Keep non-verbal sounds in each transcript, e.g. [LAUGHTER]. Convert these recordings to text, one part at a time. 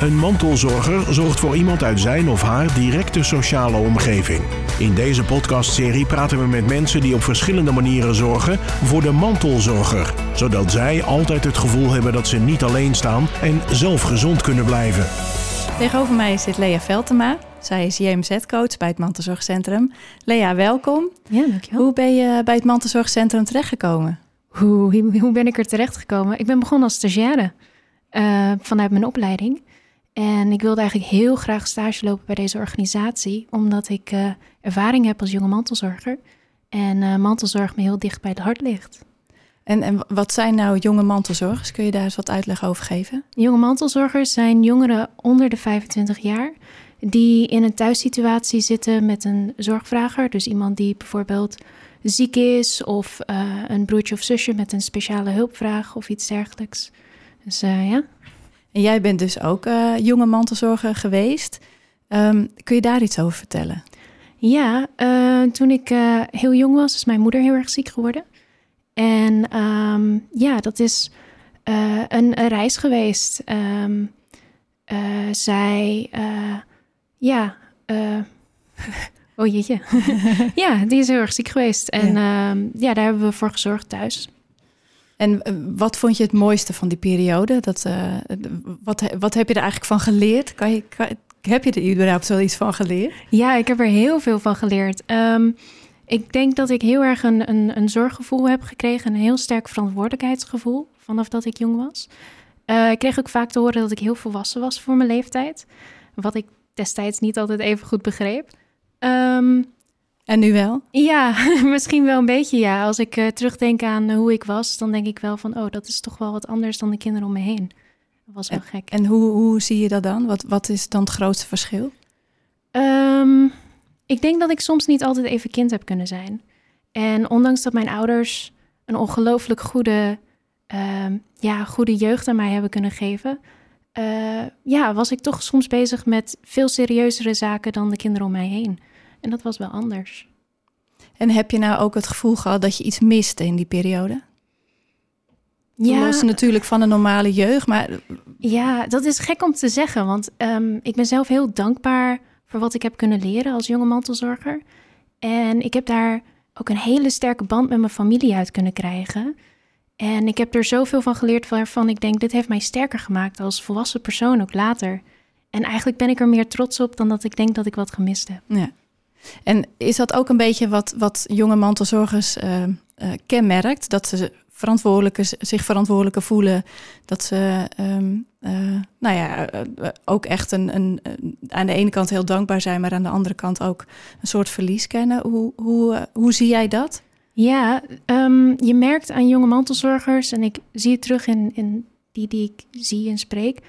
Een mantelzorger zorgt voor iemand uit zijn of haar directe sociale omgeving. In deze podcastserie praten we met mensen die op verschillende manieren zorgen voor de mantelzorger, zodat zij altijd het gevoel hebben dat ze niet alleen staan en zelf gezond kunnen blijven. Tegenover mij zit Lea Veltema. Zij is JMZ-coach bij het Mantelzorgcentrum. Lea, welkom. Ja, dankjewel. Hoe ben je bij het Mantelzorgcentrum terechtgekomen? Hoe, hoe ben ik er terechtgekomen? Ik ben begonnen als stagiaire uh, vanuit mijn opleiding. En ik wilde eigenlijk heel graag stage lopen bij deze organisatie, omdat ik uh, ervaring heb als jonge mantelzorger. En uh, mantelzorg me heel dicht bij het hart ligt. En, en wat zijn nou jonge mantelzorgers? Kun je daar eens wat uitleg over geven? Jonge mantelzorgers zijn jongeren onder de 25 jaar die in een thuissituatie zitten met een zorgvrager. Dus iemand die bijvoorbeeld ziek is of uh, een broertje of zusje met een speciale hulpvraag of iets dergelijks. Dus uh, ja. En jij bent dus ook uh, jonge mantelzorger geweest. Um, kun je daar iets over vertellen? Ja, toen ik heel jong was, is mijn moeder heel erg ziek geworden. En um, ja, dat is een, een, reis geweest. Um, zij, ja, [LAUGHS] Oh jeetje. [LAUGHS] ja, die is heel erg ziek geweest. En ja. Ja, daar hebben we voor gezorgd thuis. En wat vond je het mooiste van die periode? Dat, uh, wat, wat heb je er eigenlijk van geleerd? Kan heb je er überhaupt wel iets van geleerd? Ja, ik heb er heel veel van geleerd. Um, ik denk dat ik heel erg een, een, een, zorggevoel heb gekregen. Een heel sterk verantwoordelijkheidsgevoel vanaf dat ik jong was. Uh, ik kreeg ook vaak te horen dat ik heel volwassen was voor mijn leeftijd. Wat ik destijds niet altijd even goed begreep. Um, en nu wel? Ja, [LAUGHS] misschien wel een beetje ja. Als ik uh, terugdenk aan hoe ik was, dan denk ik wel van... oh, dat is toch wel wat anders dan de kinderen om me heen. Dat was wel en, gek. En hoe, hoe zie je dat dan? Wat, wat is dan het grootste verschil? Um, ik denk dat ik soms niet altijd even kind heb kunnen zijn. En ondanks dat mijn ouders een ongelooflijk goede, uh, ja, goede jeugd aan mij hebben kunnen geven... Uh, ja, was ik toch soms bezig met veel serieuzere zaken dan de kinderen om mij heen. En dat was wel anders. En heb je nou ook het gevoel gehad dat je iets miste in die periode? Ja. Los natuurlijk van een normale jeugd, maar... Ja, dat is gek om te zeggen, want um, ik ben zelf heel dankbaar voor wat ik heb kunnen leren als jonge mantelzorger. En ik heb daar ook een hele sterke band met mijn familie uit kunnen krijgen. En ik heb er zoveel van geleerd waarvan ik denk, dit heeft mij sterker gemaakt als volwassen persoon ook later. En eigenlijk ben ik er meer trots op dan dat ik denk dat ik wat gemist heb. Ja. En is dat ook een beetje wat, wat jonge mantelzorgers uh, uh, kenmerkt? Dat ze verantwoordelijke, zich verantwoordelijker voelen. Dat ze um, uh, nou ja, ook echt een, een, aan de ene kant heel dankbaar zijn, maar aan de andere kant ook een soort verlies kennen. Hoe, hoe, hoe zie jij dat? Ja, um, je merkt aan jonge mantelzorgers, en ik zie het terug in, in die die ik zie en spreek,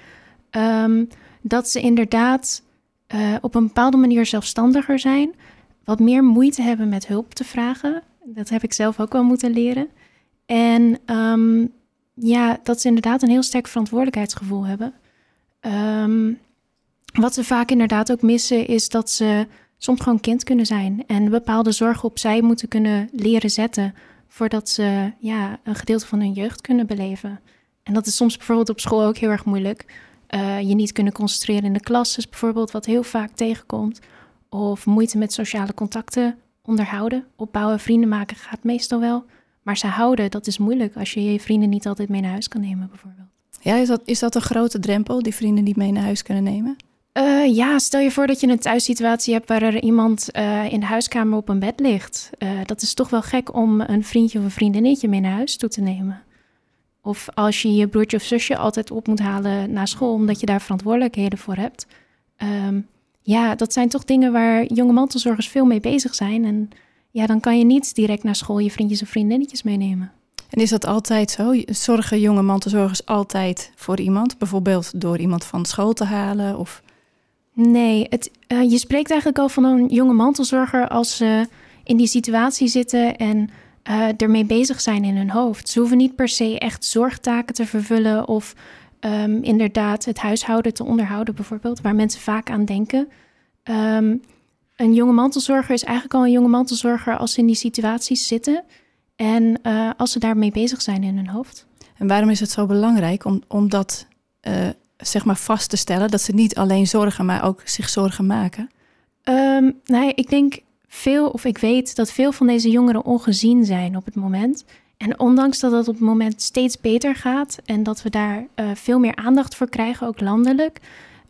um, dat ze inderdaad op een bepaalde manier zelfstandiger zijn, wat meer moeite hebben met hulp te vragen. Dat heb ik zelf ook wel moeten leren. En um, ja, dat ze inderdaad een heel sterk verantwoordelijkheidsgevoel hebben. Um, wat ze vaak inderdaad ook missen, is dat ze soms gewoon kind kunnen zijn en bepaalde zorgen opzij moeten kunnen leren zetten voordat ze ja, een gedeelte van hun jeugd kunnen beleven. En dat is soms bijvoorbeeld op school ook heel erg moeilijk. Uh, je niet kunnen concentreren in de klas is bijvoorbeeld wat heel vaak tegenkomt. Of moeite met sociale contacten onderhouden. Opbouwen, vrienden maken gaat meestal wel. Maar ze houden, dat is moeilijk als je je vrienden niet altijd mee naar huis kan nemen bijvoorbeeld. Ja, is dat, is dat een grote drempel, die vrienden niet mee naar huis kunnen nemen? Uh, ja, stel je voor dat je een thuissituatie hebt waar er iemand uh, in de huiskamer op een bed ligt. Uh, dat is toch wel gek om een vriendje of een vriendinnetje mee naar huis toe te nemen. Of als je je broertje of zusje altijd op moet halen naar school omdat je daar verantwoordelijkheden voor hebt. Um, ja, dat zijn toch dingen waar jonge mantelzorgers veel mee bezig zijn. En ja, dan kan je niet direct naar school je vriendjes of vriendinnetjes meenemen. En is dat altijd zo? Zorgen jonge mantelzorgers altijd voor iemand? Bijvoorbeeld door iemand van school te halen? Of... Nee, het, uh, je spreekt eigenlijk al van een jonge mantelzorger als ze in die situatie zitten en uh, ermee bezig zijn in hun hoofd. Ze hoeven niet per se echt zorgtaken te vervullen of um, inderdaad het huishouden te onderhouden, bijvoorbeeld, waar mensen vaak aan denken. Um, een jonge mantelzorger is eigenlijk al een jonge mantelzorger als ze in die situaties zitten en uh, als ze daarmee bezig zijn in hun hoofd. En waarom is het zo belangrijk om, om dat uh, zeg maar vast te stellen dat ze niet alleen zorgen, maar ook zich zorgen maken? Um, nou, ik denk veel, of ik weet dat veel van deze jongeren ongezien zijn op het moment. En ondanks dat het op het moment steeds beter gaat en dat we daar uh, veel meer aandacht voor krijgen, ook landelijk,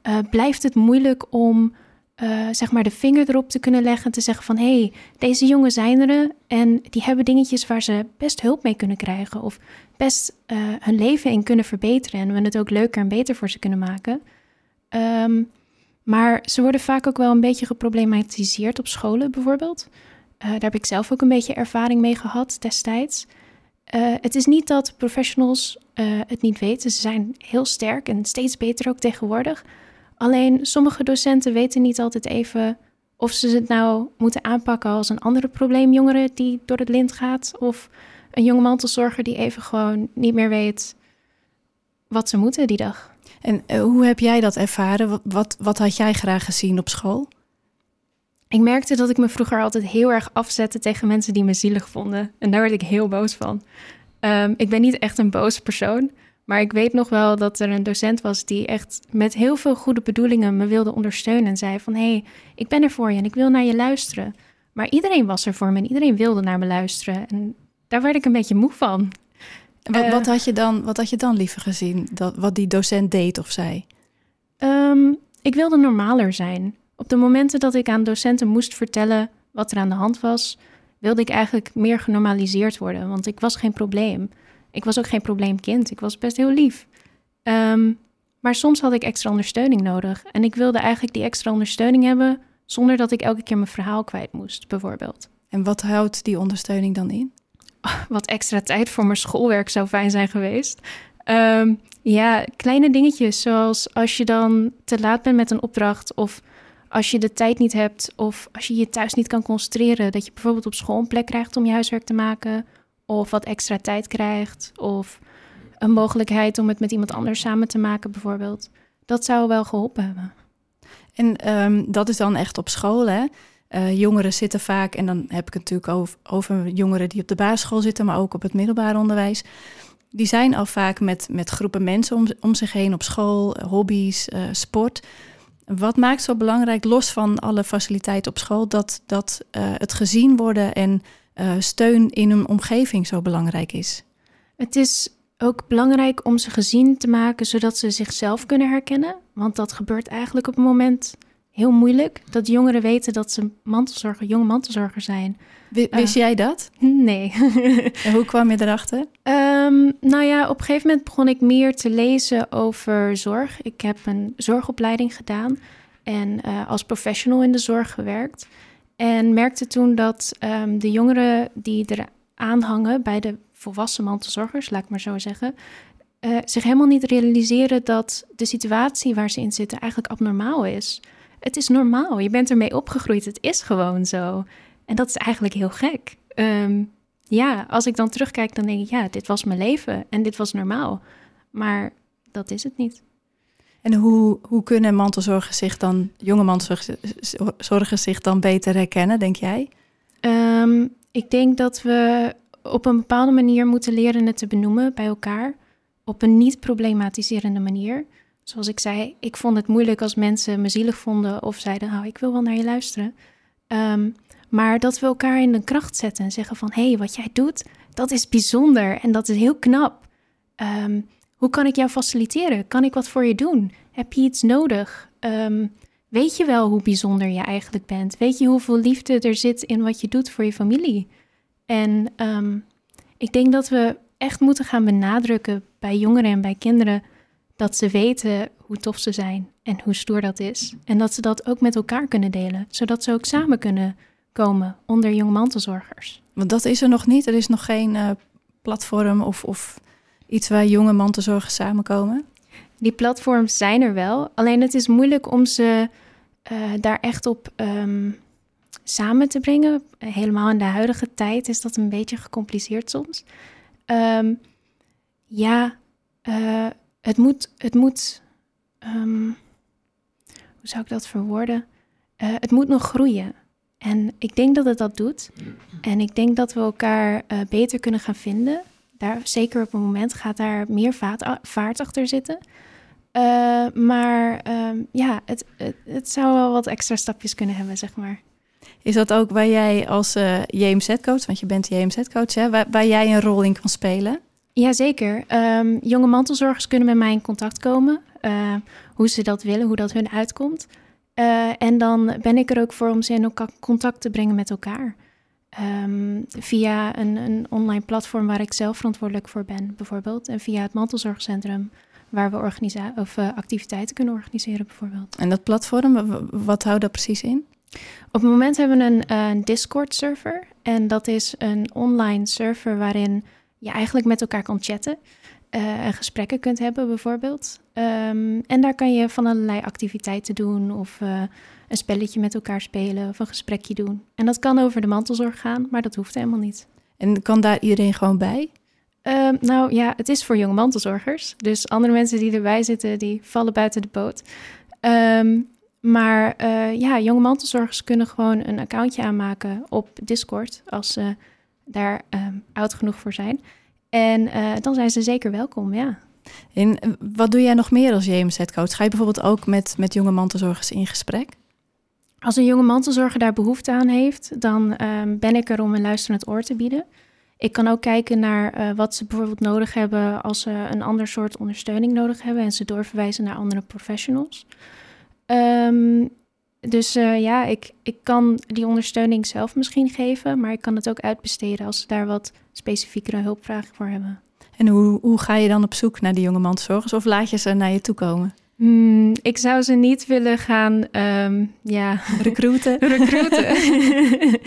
uh, blijft het moeilijk om uh, zeg maar de vinger erop te kunnen leggen en te zeggen van hé, hey, deze jongen zijn er en die hebben dingetjes waar ze best hulp mee kunnen krijgen of best hun leven in kunnen verbeteren en we het ook leuker en beter voor ze kunnen maken. Um, maar ze worden vaak ook wel een beetje geproblematiseerd op scholen bijvoorbeeld. Daar heb ik zelf ook een beetje ervaring mee gehad destijds. Uh, het is niet dat professionals uh, het niet weten. Ze zijn heel sterk en steeds beter ook tegenwoordig. Alleen sommige docenten weten niet altijd even of ze het nou moeten aanpakken als een andere probleemjongere die door het lint gaat. Of een jonge mantelzorger die even gewoon niet meer weet wat ze moeten die dag. En uh, hoe heb jij dat ervaren? Wat, wat, had jij graag gezien op school? Ik merkte dat ik me vroeger altijd heel erg afzette tegen mensen die me zielig vonden. En daar werd ik heel boos van. Um, ik ben niet echt een boze persoon. Maar ik weet nog wel dat er een docent was die echt met heel veel goede bedoelingen me wilde ondersteunen. En zei van, hé, hey, ik ben er voor je en ik wil naar je luisteren. Maar iedereen was er voor me en iedereen wilde naar me luisteren. En daar werd ik een beetje moe van. Wat, uh, wat, had je dan, wat had je dan liever gezien, dat, wat die docent deed of zei? Um, ik wilde normaler zijn. Op de momenten dat ik aan docenten moest vertellen wat er aan de hand was, wilde ik eigenlijk meer genormaliseerd worden, want ik was geen probleem. Ik was ook geen probleemkind, ik was best heel lief. Um, maar soms had ik extra ondersteuning nodig en ik wilde eigenlijk die extra ondersteuning hebben zonder dat ik elke keer mijn verhaal kwijt moest, bijvoorbeeld. En wat houdt die ondersteuning dan in? wat extra tijd voor mijn schoolwerk zou fijn zijn geweest. Um, ja, kleine dingetjes zoals als je dan te laat bent met een opdracht of als je de tijd niet hebt of als je je thuis niet kan concentreren, dat je bijvoorbeeld op school een plek krijgt om je huiswerk te maken of wat extra tijd krijgt of een mogelijkheid om het met iemand anders samen te maken bijvoorbeeld. Dat zou wel geholpen hebben. En um, dat is dan echt op school, hè? Uh, jongeren zitten vaak, en dan heb ik het natuurlijk over, jongeren die op de basisschool zitten, maar ook op het middelbaar onderwijs. Die zijn al vaak met, met groepen mensen om, zich heen op school, hobby's, uh, sport. Wat maakt zo belangrijk, los van alle faciliteiten op school, dat, dat uh, het gezien worden en steun in een omgeving zo belangrijk is? Het is ook belangrijk om ze gezien te maken, zodat ze zichzelf kunnen herkennen. Want dat gebeurt eigenlijk op het moment heel moeilijk dat jongeren weten dat ze mantelzorger, jonge mantelzorger zijn. Wist uh, jij dat? Nee. [LAUGHS] en hoe kwam je erachter? Um, nou ja, op een gegeven moment begon ik meer te lezen over zorg. Ik heb een zorgopleiding gedaan en uh, als professional in de zorg gewerkt. En merkte toen dat um, de jongeren die er aanhangen bij de volwassen mantelzorgers, laat ik maar zo zeggen, uh, zich helemaal niet realiseren dat de situatie waar ze in zitten eigenlijk abnormaal is het is normaal. Je bent ermee opgegroeid. Het is gewoon zo. En dat is eigenlijk heel gek. Um, ja, als ik dan terugkijk, dan denk ik, ja, dit was mijn leven en dit was normaal. Maar dat is het niet. En hoe, hoe kunnen mantelzorgers zich dan, jonge mantelzorgers zich dan beter herkennen, denk jij? Um, ik denk dat we op een bepaalde manier moeten leren het te benoemen bij elkaar. Op een niet problematiserende manier. Zoals ik zei, ik vond het moeilijk als mensen me zielig vonden of zeiden: Oh, ik wil wel naar je luisteren. Um, maar dat we elkaar in de kracht zetten en zeggen: van hé, hey, wat jij doet, dat is bijzonder en dat is heel knap. Um, hoe kan ik jou faciliteren? Kan ik wat voor je doen? Heb je iets nodig? Um, weet je wel hoe bijzonder je eigenlijk bent? Weet je hoeveel liefde er zit in wat je doet voor je familie? En ik denk dat we echt moeten gaan benadrukken bij jongeren en bij kinderen dat ze weten hoe tof ze zijn en hoe stoer dat is. En dat ze dat ook met elkaar kunnen delen, zodat ze ook samen kunnen komen onder jonge mantelzorgers. Want dat is er nog niet. Er is nog geen uh, platform of, of iets waar jonge mantelzorgers samenkomen. Die platforms zijn er wel, alleen het is moeilijk om ze uh, daar echt op um, samen te brengen. Helemaal in de huidige tijd is dat een beetje gecompliceerd soms. Um, ja, uh, het moet, het moet um, hoe zou ik dat verwoorden? Uh, het moet nog groeien. En ik denk dat het dat doet. En ik denk dat we elkaar uh, beter kunnen gaan vinden. Daar, zeker op een moment gaat daar meer vaart, achter zitten. Uh, maar ehm, ja, het, het, zou wel wat extra stapjes kunnen hebben, zeg maar. Is dat ook waar jij als JMZ-coach, want je bent JMZ-coach, waar, waar, jij een rol in kan spelen? Jazeker. Um, jonge mantelzorgers kunnen met mij in contact komen. Uh, hoe ze dat willen, hoe dat hun uitkomt. en dan ben ik er ook voor om ze in contact te brengen met elkaar. Um, via een, een online platform waar ik zelf verantwoordelijk voor ben, bijvoorbeeld. En via het mantelzorgcentrum waar we organisa of, uh, activiteiten kunnen organiseren bijvoorbeeld. En dat platform, wat houdt dat precies in? Op het moment hebben we een, een Discord-server. En dat is een online server waarin je eigenlijk met elkaar kan chatten. Uh, en gesprekken kunt hebben bijvoorbeeld. Um, en daar kan je van allerlei activiteiten doen of uh, een spelletje met elkaar spelen of een gesprekje doen. En dat kan over de mantelzorg gaan, maar dat hoeft helemaal niet. En kan daar iedereen gewoon bij? Uh, nou ja, het is voor jonge mantelzorgers. Dus andere mensen die erbij zitten, die vallen buiten de boot. Um, maar uh, ja, jonge mantelzorgers kunnen gewoon een accountje aanmaken op Discord als ze daar um, oud genoeg voor zijn. En uh, dan zijn ze zeker welkom, ja. En wat doe jij nog meer als JMZ-coach? Ga je bijvoorbeeld ook met, met jonge mantelzorgers in gesprek? Als een jonge mantelzorger daar behoefte aan heeft, dan um, ben ik er om een luisterend oor te bieden. Ik kan ook kijken naar uh, wat ze bijvoorbeeld nodig hebben als ze een ander soort ondersteuning nodig hebben en ze doorverwijzen naar andere professionals. Um, dus uh, ja, ik, ik kan die ondersteuning zelf misschien geven, maar ik kan het ook uitbesteden als ze daar wat specifiekere hulpvragen voor hebben. En hoe, hoe ga je dan op zoek naar die jonge mantelzorgers of laat je ze naar je toe komen? Hmm, ik zou ze niet willen gaan um, ja. recruiten. [LAUGHS] recruiten.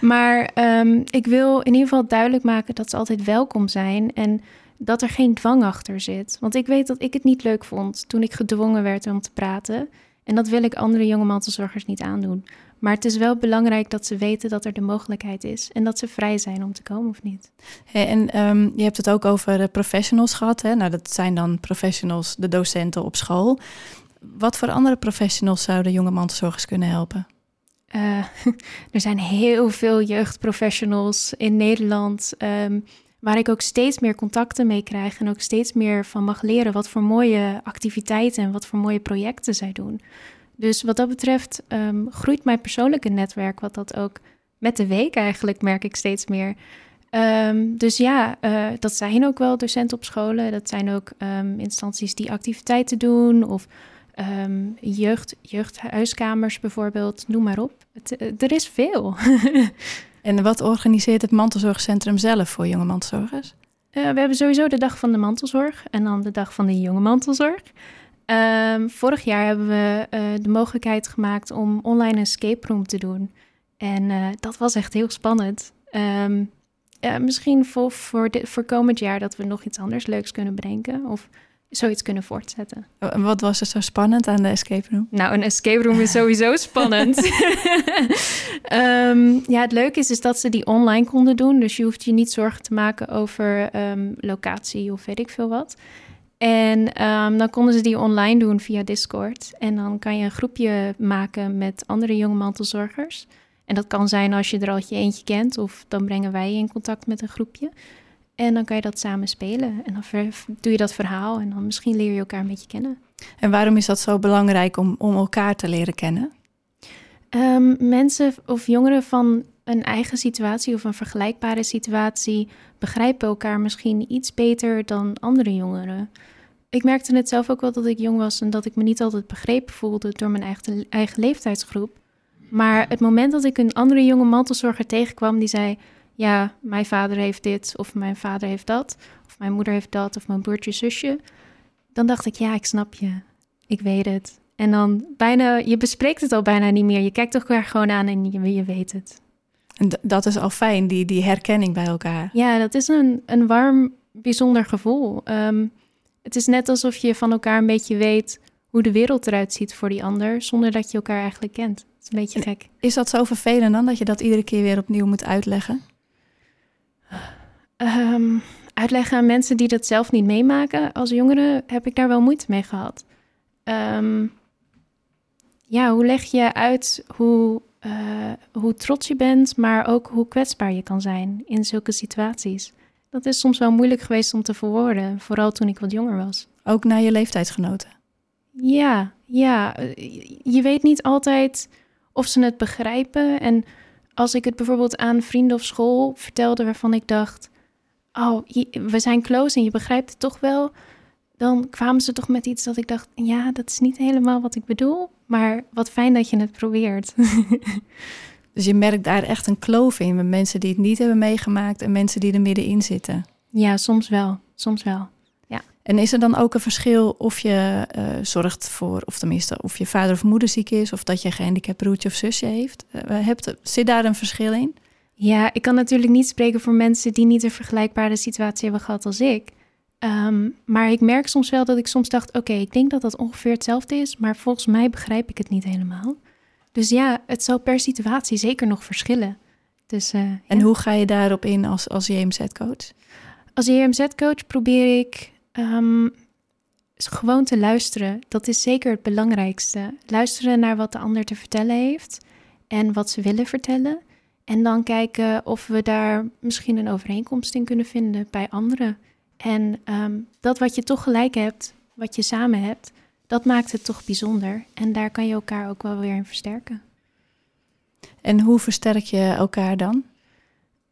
[LAUGHS] maar um, ik wil in ieder geval duidelijk maken dat ze altijd welkom zijn en dat er geen dwang achter zit. Want ik weet dat ik het niet leuk vond toen ik gedwongen werd om te praten. En dat wil ik andere jonge mantelzorgers niet aandoen. Maar het is wel belangrijk dat ze weten dat er de mogelijkheid is en dat ze vrij zijn om te komen of niet. Hey, en um, je hebt het ook over professionals gehad. Hè? Nou, dat zijn dan professionals, de docenten op school. Wat voor andere professionals zouden jonge mantelzorgers kunnen helpen? Uh, [LAUGHS] er zijn heel veel jeugdprofessionals in Nederland. Um, waar ik ook steeds meer contacten mee krijg en ook steeds meer van mag leren wat voor mooie activiteiten en wat voor mooie projecten zij doen. Dus wat dat betreft um, groeit mijn persoonlijke netwerk, wat dat ook met de week eigenlijk merk ik steeds meer. Um, dus ja, uh, dat zijn ook wel docenten op scholen. Dat zijn ook um, instanties die activiteiten doen of jeugd, jeugdhuiskamers bijvoorbeeld, noem maar op. Uh, er is veel. [LAUGHS] En wat organiseert het mantelzorgcentrum zelf voor jonge mantelzorgers? Uh, we hebben sowieso de dag van de mantelzorg en dan de dag van de jonge mantelzorg. Um, vorig jaar hebben we uh, de mogelijkheid gemaakt om online een escape room te doen. En uh, dat was echt heel spannend. Um, misschien voor, voor, de, voor komend jaar dat we nog iets anders leuks kunnen bedenken. Of zoiets kunnen voortzetten. En wat was er zo spannend aan de escape room? Nou, een escape room is sowieso [LAUGHS] spannend. um, [LAUGHS] ja, het leuke is, is dat ze die online konden doen. Dus je hoeft je niet zorgen te maken over um, locatie of weet ik veel wat. En um, dan konden ze die online doen via Discord. En dan kan je een groepje maken met andere jonge mantelzorgers. En dat kan zijn als je er al je eentje kent, of dan brengen wij je in contact met een groepje. En dan kan je dat samen spelen. En dan doe je dat verhaal en dan misschien leer je elkaar een beetje kennen. En waarom is dat zo belangrijk om, om elkaar te leren kennen? Um, mensen of jongeren van een eigen situatie of een vergelijkbare situatie begrijpen elkaar misschien iets beter dan andere jongeren. Ik merkte het zelf ook wel dat ik jong was en dat ik me niet altijd begrepen voelde door mijn eigen, eigen leeftijdsgroep. Maar het moment dat ik een andere jonge mantelzorger tegenkwam die zei: ja, mijn vader heeft dit of mijn vader heeft dat, of mijn moeder heeft dat of mijn broertje, zusje. Dan dacht ik, ja, ik snap je. Ik weet het. En dan bijna, je bespreekt het al bijna niet meer. Je kijkt elkaar gewoon aan en je, je weet het. En dat is al fijn, die, die herkenning bij elkaar. Ja, dat is een, een warm, bijzonder gevoel. Um, het is net alsof je van elkaar een beetje weet hoe de wereld eruit ziet voor die ander, zonder dat je elkaar eigenlijk kent. Het is een beetje gek. Is dat zo vervelend dan, dat je dat iedere keer weer opnieuw moet uitleggen? Um, uitleggen aan mensen die dat zelf niet meemaken. Als jongere heb ik daar wel moeite mee gehad. Um, ja, hoe leg je uit hoe, uh, hoe trots je bent, maar ook hoe kwetsbaar je kan zijn in zulke situaties? Dat is soms wel moeilijk geweest om te verwoorden, vooral toen ik wat jonger was. Ook naar je leeftijdsgenoten? Ja, ja. Je weet niet altijd of ze het begrijpen. En als ik het bijvoorbeeld aan vrienden of school vertelde waarvan ik dacht: Oh, we zijn close en je begrijpt het toch wel. Dan kwamen ze toch met iets dat ik dacht: Ja, dat is niet helemaal wat ik bedoel. Maar wat fijn dat je het probeert. [LAUGHS] dus je merkt daar echt een kloof in met mensen die het niet hebben meegemaakt en mensen die er middenin zitten. Ja, soms wel. Soms wel. En is er dan ook een verschil of je uh, zorgt voor, of tenminste, of je vader of moeder ziek is, of dat je gehandicapt broertje of zusje heeft? Uh, hebt, zit daar een verschil in? Ja, ik kan natuurlijk niet spreken voor mensen die niet een vergelijkbare situatie hebben gehad als ik. Um, maar ik merk soms wel dat ik soms dacht: oké, ik denk dat dat ongeveer hetzelfde is, maar volgens mij begrijp ik het niet helemaal. Dus ja, het zal per situatie zeker nog verschillen. Dus, uh, en hoe ga je daarop in als, als JMZ-coach? Als JMZ-coach probeer ik Um, gewoon te luisteren, dat is zeker het belangrijkste. Luisteren naar wat de ander te vertellen heeft en wat ze willen vertellen. En dan kijken of we daar misschien een overeenkomst in kunnen vinden bij anderen. En um, dat wat je toch gelijk hebt, wat je samen hebt, dat maakt het toch bijzonder. En daar kan je elkaar ook wel weer in versterken. En hoe versterk je elkaar dan?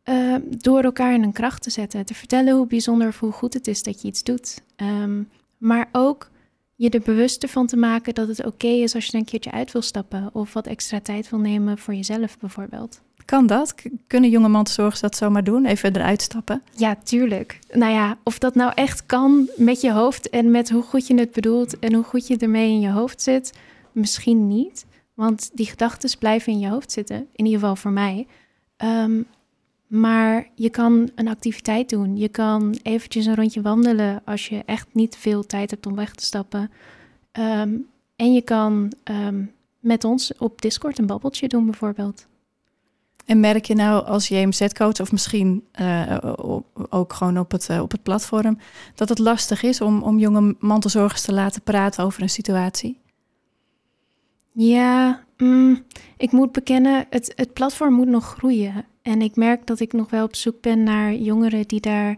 Uh, door elkaar in een kracht te zetten. Te vertellen hoe bijzonder of hoe goed het is dat je iets doet. Um, maar ook je er bewust van te maken dat het oké is als je een keertje uit wil stappen. Of wat extra tijd wil nemen voor jezelf bijvoorbeeld. Kan dat? Kunnen jonge mantelzorgers dat zomaar doen? Even eruit stappen? Ja, tuurlijk. Nou ja, of dat nou echt kan met je hoofd en met hoe goed je het bedoelt en hoe goed je ermee in je hoofd zit, misschien niet. Want die gedachten blijven in je hoofd zitten, in ieder geval voor mij. Um, maar je kan een activiteit doen. Je kan eventjes een rondje wandelen als je echt niet veel tijd hebt om weg te stappen. Ehm, en je kan ehm, met ons op Discord een babbeltje doen bijvoorbeeld. En merk je nou als JMZ-coach of misschien uh, ook gewoon op het, uh, op het platform... dat het lastig is om, om jonge mantelzorgers te laten praten over een situatie? Ja, mm, ik moet bekennen, het, het platform moet nog groeien. En ik merk dat ik nog wel op zoek ben naar jongeren die daar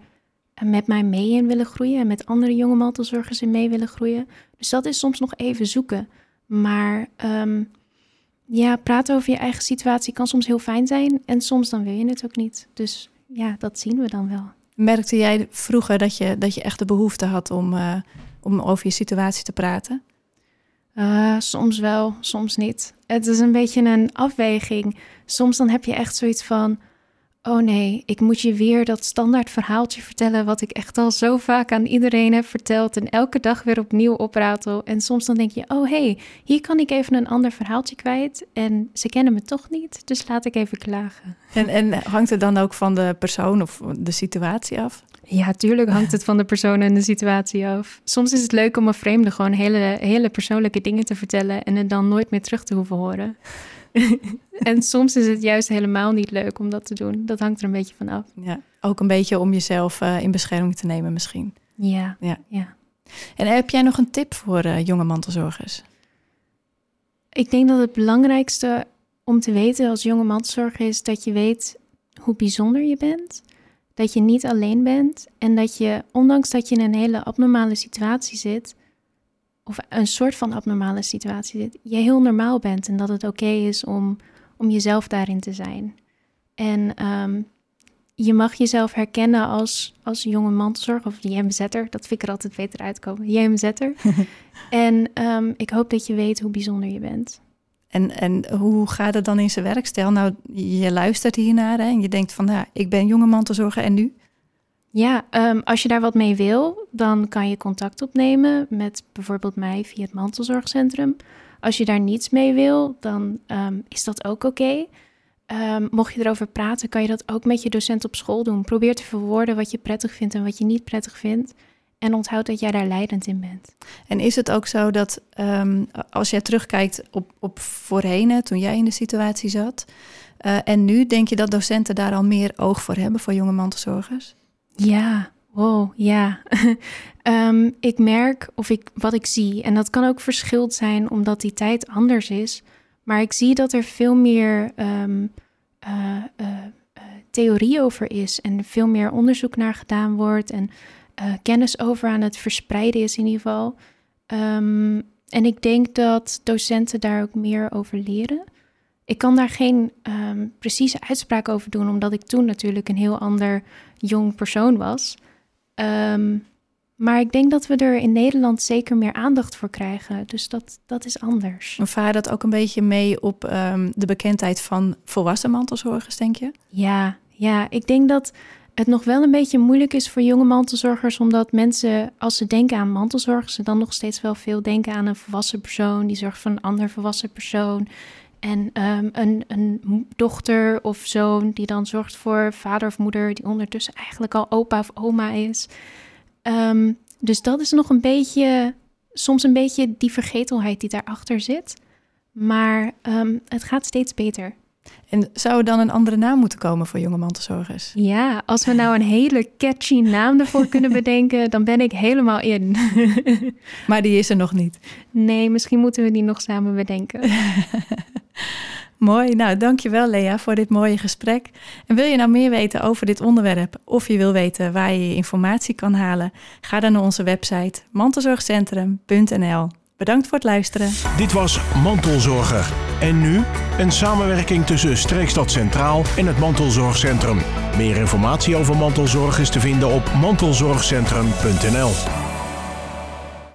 met mij mee in willen groeien en met andere jonge mantelzorgers in mee willen groeien. Dus dat is soms nog even zoeken. Maar um, ja, praten over je eigen situatie kan soms heel fijn zijn en soms dan wil je het ook niet. Dus ja, dat zien we dan wel. Merkte jij vroeger dat je, dat je echt de behoefte had om, uh, om over je situatie te praten? Uh, soms wel, soms niet. Het is een beetje een afweging. Soms dan heb je echt zoiets van: oh nee, ik moet je weer dat standaard verhaaltje vertellen. wat ik echt al zo vaak aan iedereen heb verteld. en elke dag weer opnieuw opratel. En soms dan denk je: oh hey, hier kan ik even een ander verhaaltje kwijt. En ze kennen me toch niet, dus laat ik even klagen. En, en hangt het dan ook van de persoon of de situatie af? Ja, tuurlijk hangt het van de persoon en de situatie af. Soms is het leuk om een vreemde gewoon hele, hele persoonlijke dingen te vertellen en het dan nooit meer terug te hoeven horen. [LAUGHS] en soms is het juist helemaal niet leuk om dat te doen. Dat hangt er een beetje van af. Ja, ook een beetje om jezelf uh, in bescherming te nemen misschien. Ja, ja. ja. En heb jij nog een tip voor uh, jonge mantelzorgers? Ik denk dat het belangrijkste om te weten als jonge mantelzorger is dat je weet hoe bijzonder je bent dat je niet alleen bent en dat je, ondanks dat je in een hele abnormale situatie zit, of een soort van abnormale situatie zit, je heel normaal bent en dat het oké is om, om jezelf daarin te zijn. En um, je mag jezelf herkennen als, als jonge mantelzorg of JMZ'er. Dat vind ik er altijd beter uitkomen. JMZ'er. [LAUGHS] en um, ik hoop dat je weet hoe bijzonder je bent. En, en hoe gaat het dan in zijn werk? Stel nou, je luistert hiernaar hè, en je denkt van, ja, ik ben jonge mantelzorger en nu? Ja, um, als je daar wat mee wil, dan kan je contact opnemen met bijvoorbeeld mij via het mantelzorgcentrum. Als je daar niets mee wil, dan um, is dat ook oké. Um, mocht je erover praten, kan je dat ook met je docent op school doen. Probeer te verwoorden wat je prettig vindt en wat je niet prettig vindt. En onthoud dat jij daar leidend in bent. En is het ook zo dat um, als jij terugkijkt op, op voorheen, toen jij in de situatie zat, uh, en nu denk je dat docenten daar al meer oog voor hebben voor jonge mantelzorgers? Ja, wow, ja. um, [LAUGHS] ik merk of ik wat ik zie, en dat kan ook verschild zijn omdat die tijd anders is, maar ik zie dat er veel meer um, uh, uh, theorie over is en veel meer onderzoek naar gedaan wordt en uh, kennis over aan het verspreiden is in ieder geval. Um, en ik denk dat docenten daar ook meer over leren. Ik kan daar geen ehm, precieze uitspraak over doen, omdat ik toen natuurlijk een heel ander jong persoon was. Ehm, maar ik denk dat we er in Nederland zeker meer aandacht voor krijgen. Dus dat, dat is anders. Vaar dat ook een beetje mee op ehm, de bekendheid van volwassen mantelzorgers, denk je? Ja, ja, ik denk dat het nog wel een beetje moeilijk is voor jonge mantelzorgers, omdat mensen, als ze denken aan mantelzorg, ze dan nog steeds wel veel denken aan een volwassen persoon die zorgt voor een ander volwassen persoon. En um, een, een dochter of zoon die dan zorgt voor vader of moeder, die ondertussen eigenlijk al opa of oma is. Um, dus dat is nog een beetje, soms een beetje die vergetelheid die daarachter zit. Maar um, het gaat steeds beter. En zou er dan een andere naam moeten komen voor jonge mantelzorgers? Ja, als we nou een hele catchy naam ervoor kunnen [LAUGHS] bedenken, dan ben ik helemaal in. [LAUGHS] maar die is er nog niet. Nee, misschien moeten we die nog samen bedenken. [LAUGHS] Mooi. Nou, dankjewel Lea voor dit mooie gesprek. En wil je nou meer weten over dit onderwerp of je wil weten waar je je informatie kan halen, ga dan naar onze website mantelzorgcentrum.nl. Bedankt voor het luisteren. Dit was Mantelzorger. En nu een samenwerking tussen Streekstad Centraal en het Mantelzorgcentrum. Meer informatie over mantelzorg is te vinden op mantelzorgcentrum.nl.